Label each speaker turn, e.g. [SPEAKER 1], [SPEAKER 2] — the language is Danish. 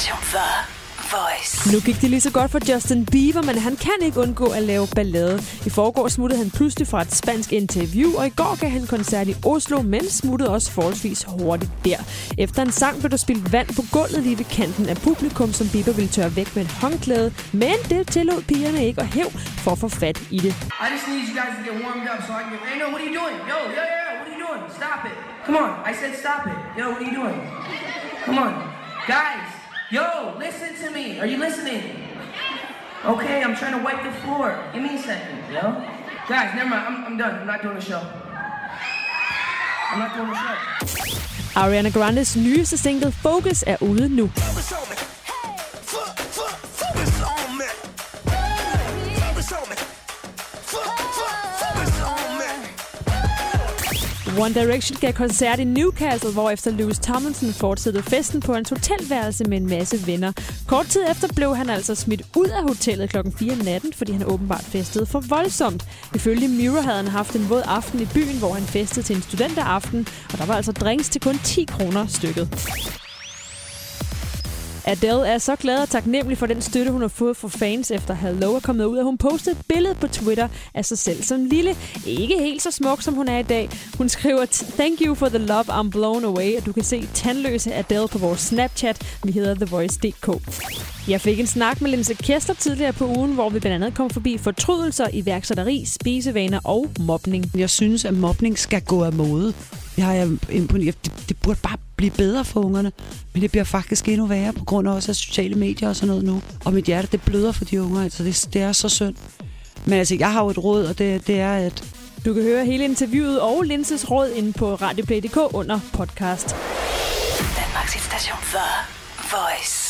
[SPEAKER 1] Station The Voice.
[SPEAKER 2] Nu gik det lige så godt for Justin Bieber, men han kan ikke undgå at lave ballade. I forgår smuttede han pludselig fra et spansk interview, og i går gav han koncert i Oslo, men smuttede også forholdsvis hurtigt der. Efter en sang blev der spildt vand på gulvet lige ved kanten af publikum, som Bieber ville tørre væk med et håndklæde, men det tillod pigerne ikke at hæv for at få fat i det.
[SPEAKER 3] I just need you guys to get warmed up so I can get. Hey, no, what are you doing? Yo, yo, yo, what are you doing? Stop it. Come on. I said stop it. Yo, what are you doing? Come on. Guys, yo, listen to me. Are you listening? Okay, I'm trying to wipe the floor. Give me a second, yo. Guys, never mind. I'm, I'm done. I'm not doing the show. I'm not doing the show.
[SPEAKER 2] Ariana Grandes nyeste single Focus er ude nu. One Direction gav koncert i Newcastle, hvor efter Lewis Tomlinson fortsatte festen på hans hotelværelse med en masse venner. Kort tid efter blev han altså smidt ud af hotellet klokken 4 om natten, fordi han åbenbart festede for voldsomt. Ifølge Mirror havde han haft en våd aften i byen, hvor han festede til en studenteraften, og der var altså drinks til kun 10 kroner stykket. Adele er så glad og taknemmelig for den støtte, hun har fået fra fans efter Hello er kommet ud, at hun postede et billede på Twitter af sig selv som lille. Ikke helt så smuk, som hun er i dag. Hun skriver, Thank you for the love, I'm blown away, og du kan se tandløse Adele på vores Snapchat. Vi hedder TheVoice.dk. Jeg fik en snak med Linse Kester tidligere på ugen, hvor vi blandt andet kom forbi fortrydelser, iværksætteri, spisevaner og mobning.
[SPEAKER 4] Jeg synes, at mobning skal gå af mode. Jeg har jeg imponeret. Det, det burde bare blive bedre for ungerne. Men det bliver faktisk endnu værre på grund af også af sociale medier og sådan noget nu. Og mit hjerte, det bløder for de unger. Altså, det, det er så synd. Men altså, jeg har jo et råd, og det, det er, at
[SPEAKER 2] Du kan høre hele interviewet og Linses råd inde på radioplay.dk under podcast.
[SPEAKER 1] Danmarks station The Voice.